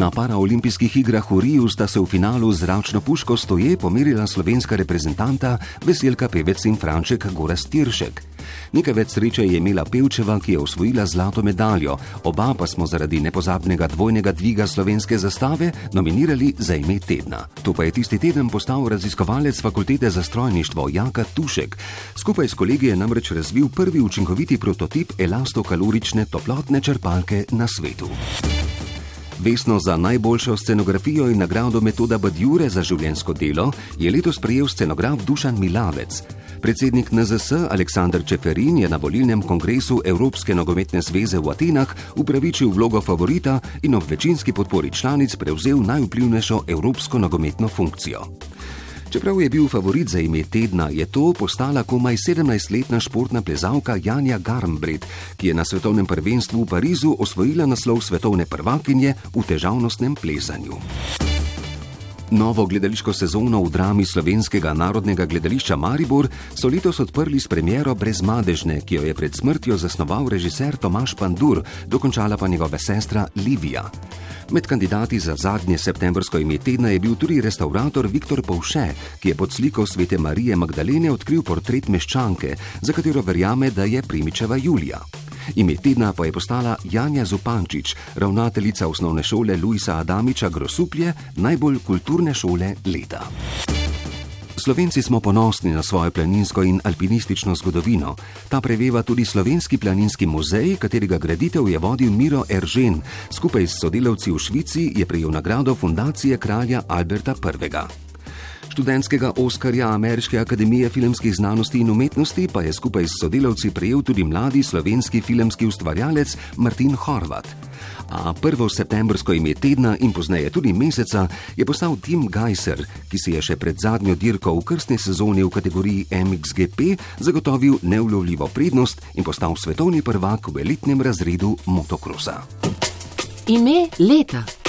Na paraolimpijskih igrah v Riju sta se v finalu z zračno puško stoje pomirila slovenska reprezentanta Veselka Pevec in Franček Goras Tiršek. Nekaj več sreče je imela Pevčeva, ki je osvojila zlato medaljo, oba pa smo zaradi nepozabnega dvojnega dviga slovenske zastave nominirali za ime tedna. To pa je tisti teden postal raziskovalec fakultete za strojništvo Jaka Tušek. Skupaj s kolegi je namreč razvil prvi učinkoviti prototip elastokalorične toplotne črpalke na svetu. Vesno za najboljšo scenografijo in nagrado metoda Badjure za življensko delo je letos prejel scenograf Dušan Milavec. Predsednik NZS Aleksandr Čeferin je na volilnem kongresu Evropske nogometne zveze v Atenah upravičil vlogo favorita in ob večinski podpori članic prevzel najvplivnejšo evropsko nogometno funkcijo. Čeprav je bil favorit za ime tedna, je to postala komaj 17-letna športna plezalka Janja Garmbred, ki je na svetovnem prvenstvu v Parizu osvojila naslov svetovne prvakinje v težavnostnem plezanju. Novo gledališko sezono v drami slovenskega narodnega gledališča Maribor so letos odprli s premjero Brezmadežne, ki jo je pred smrtjo zasnoval režiser Tomaš Pandur, dokončala pa njegova sestra Livija. Med kandidati za zadnje septembrsko ime tedna je bil tudi restaurator Viktor Povše, ki je pod sliko svete Marije Magdalene odkril portret meščanke, za katero verjame, da je primičeva Julija. Ime tedna pa je postala Janja Zupančič, ravnateljica osnovne šole Luisa Adamiča Grosuplje, najbolj kulturne šole leta. Slovenci smo ponosni na svojo planinsko in alpinistično zgodovino. Ta preveva tudi Slovenski planinski muzej, katerega graditev je vodil Miro Eržen. Skupaj s sodelavci v Švici je prejel nagrado Fundacije kralja Alberta I. Študentskega Oskarja Ameriške akademije filmskih znanosti in umetnosti pa je skupaj s sodelavci prejel tudi mladi slovenski filmski ustvarjalec Martin Horvat. A prvo septembrsko ime tedna in pozneje tudi meseca je postal Tim Geiser, ki si je še pred zadnjo dirko v krstni sezoni v kategoriji MXGP zagotovil neulovljivo prednost in postal svetovni prvak v elitnem razredu motokrosa. Ime leta.